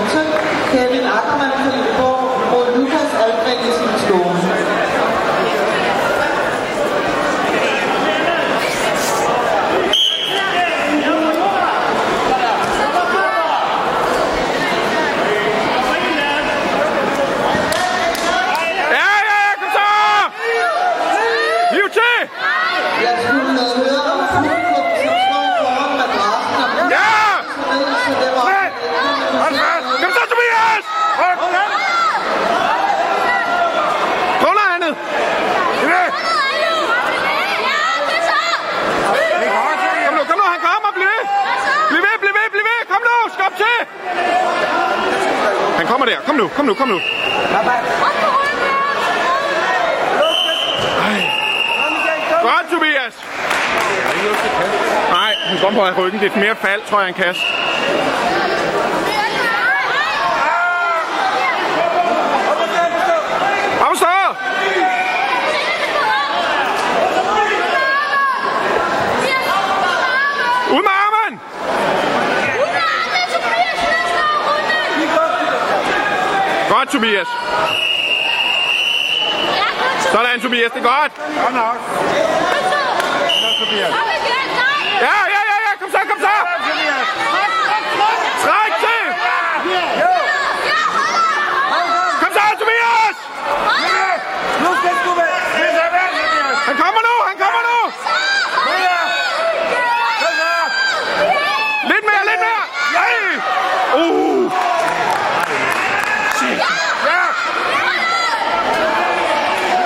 우선 대한민 아담한 der, kom nu, kom nu, kom nu. Godt, Tobias! Nej, han går på ryggen. Det er mere fald, tror jeg, han kast. Kom så! Ud med armen! Godt, Tobias. Sådan, Tobias. Det er godt. Godt nok. Ja, ja, ja, ja. Kom så, kom så. Træk til. Kom så, Tobias. Tobias. Han kommer nu. Kom så. Lidt mere, lidt mere. Nej. Uh. Ja.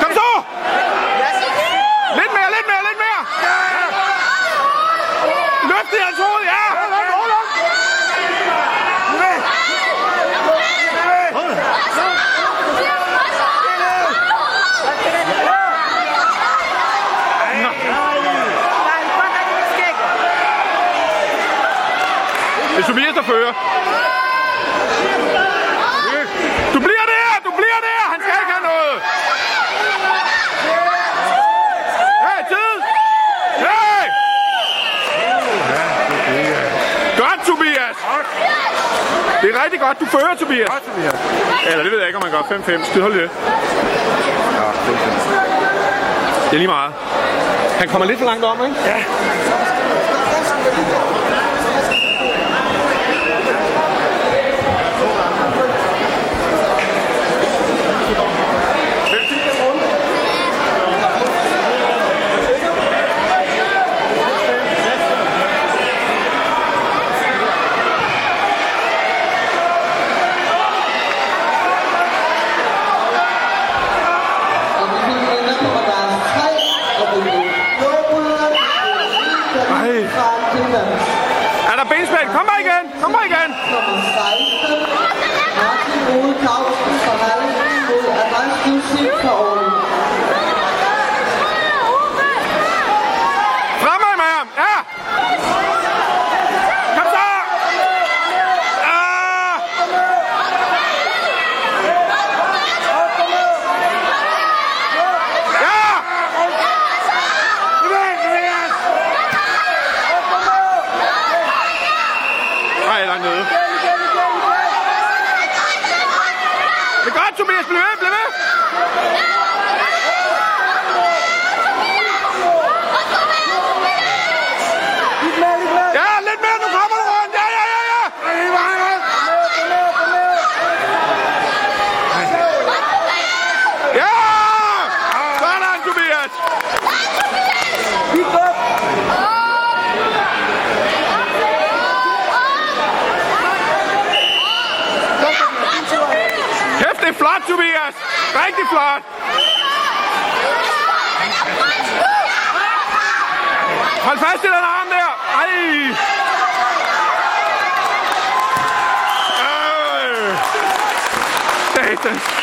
Kom så. Lidt mere, lidt mere, lidt mere. Løft i hans hoved, ja. Det er Tobias, der fører. Du bliver der, du bliver der. Han skal ikke have noget. Hey, tid. Hey. Godt, Tobias. Det er rigtig godt, du fører, Tobias. Godt, Tobias. Eller det ved jeg ikke, om man gør 5-5. Skid hold det. Ja, det er Det er lige meget. Han kommer lidt for langt om, ikke? Ja. Nej. Er der benspænd? Kom bare igen. Kom bare igen. Nummer 16. Martin Det er godt, Tobias. Bliv ved, bliv ved. Ja, lidt mere. Nu kommer du rundt. Ja, ja, ja, ja. Ja! Sådan, Tobias. Kæft, det er flot, Rigtig flot. Hold fast i den arm der. Ej. Øh. Satans.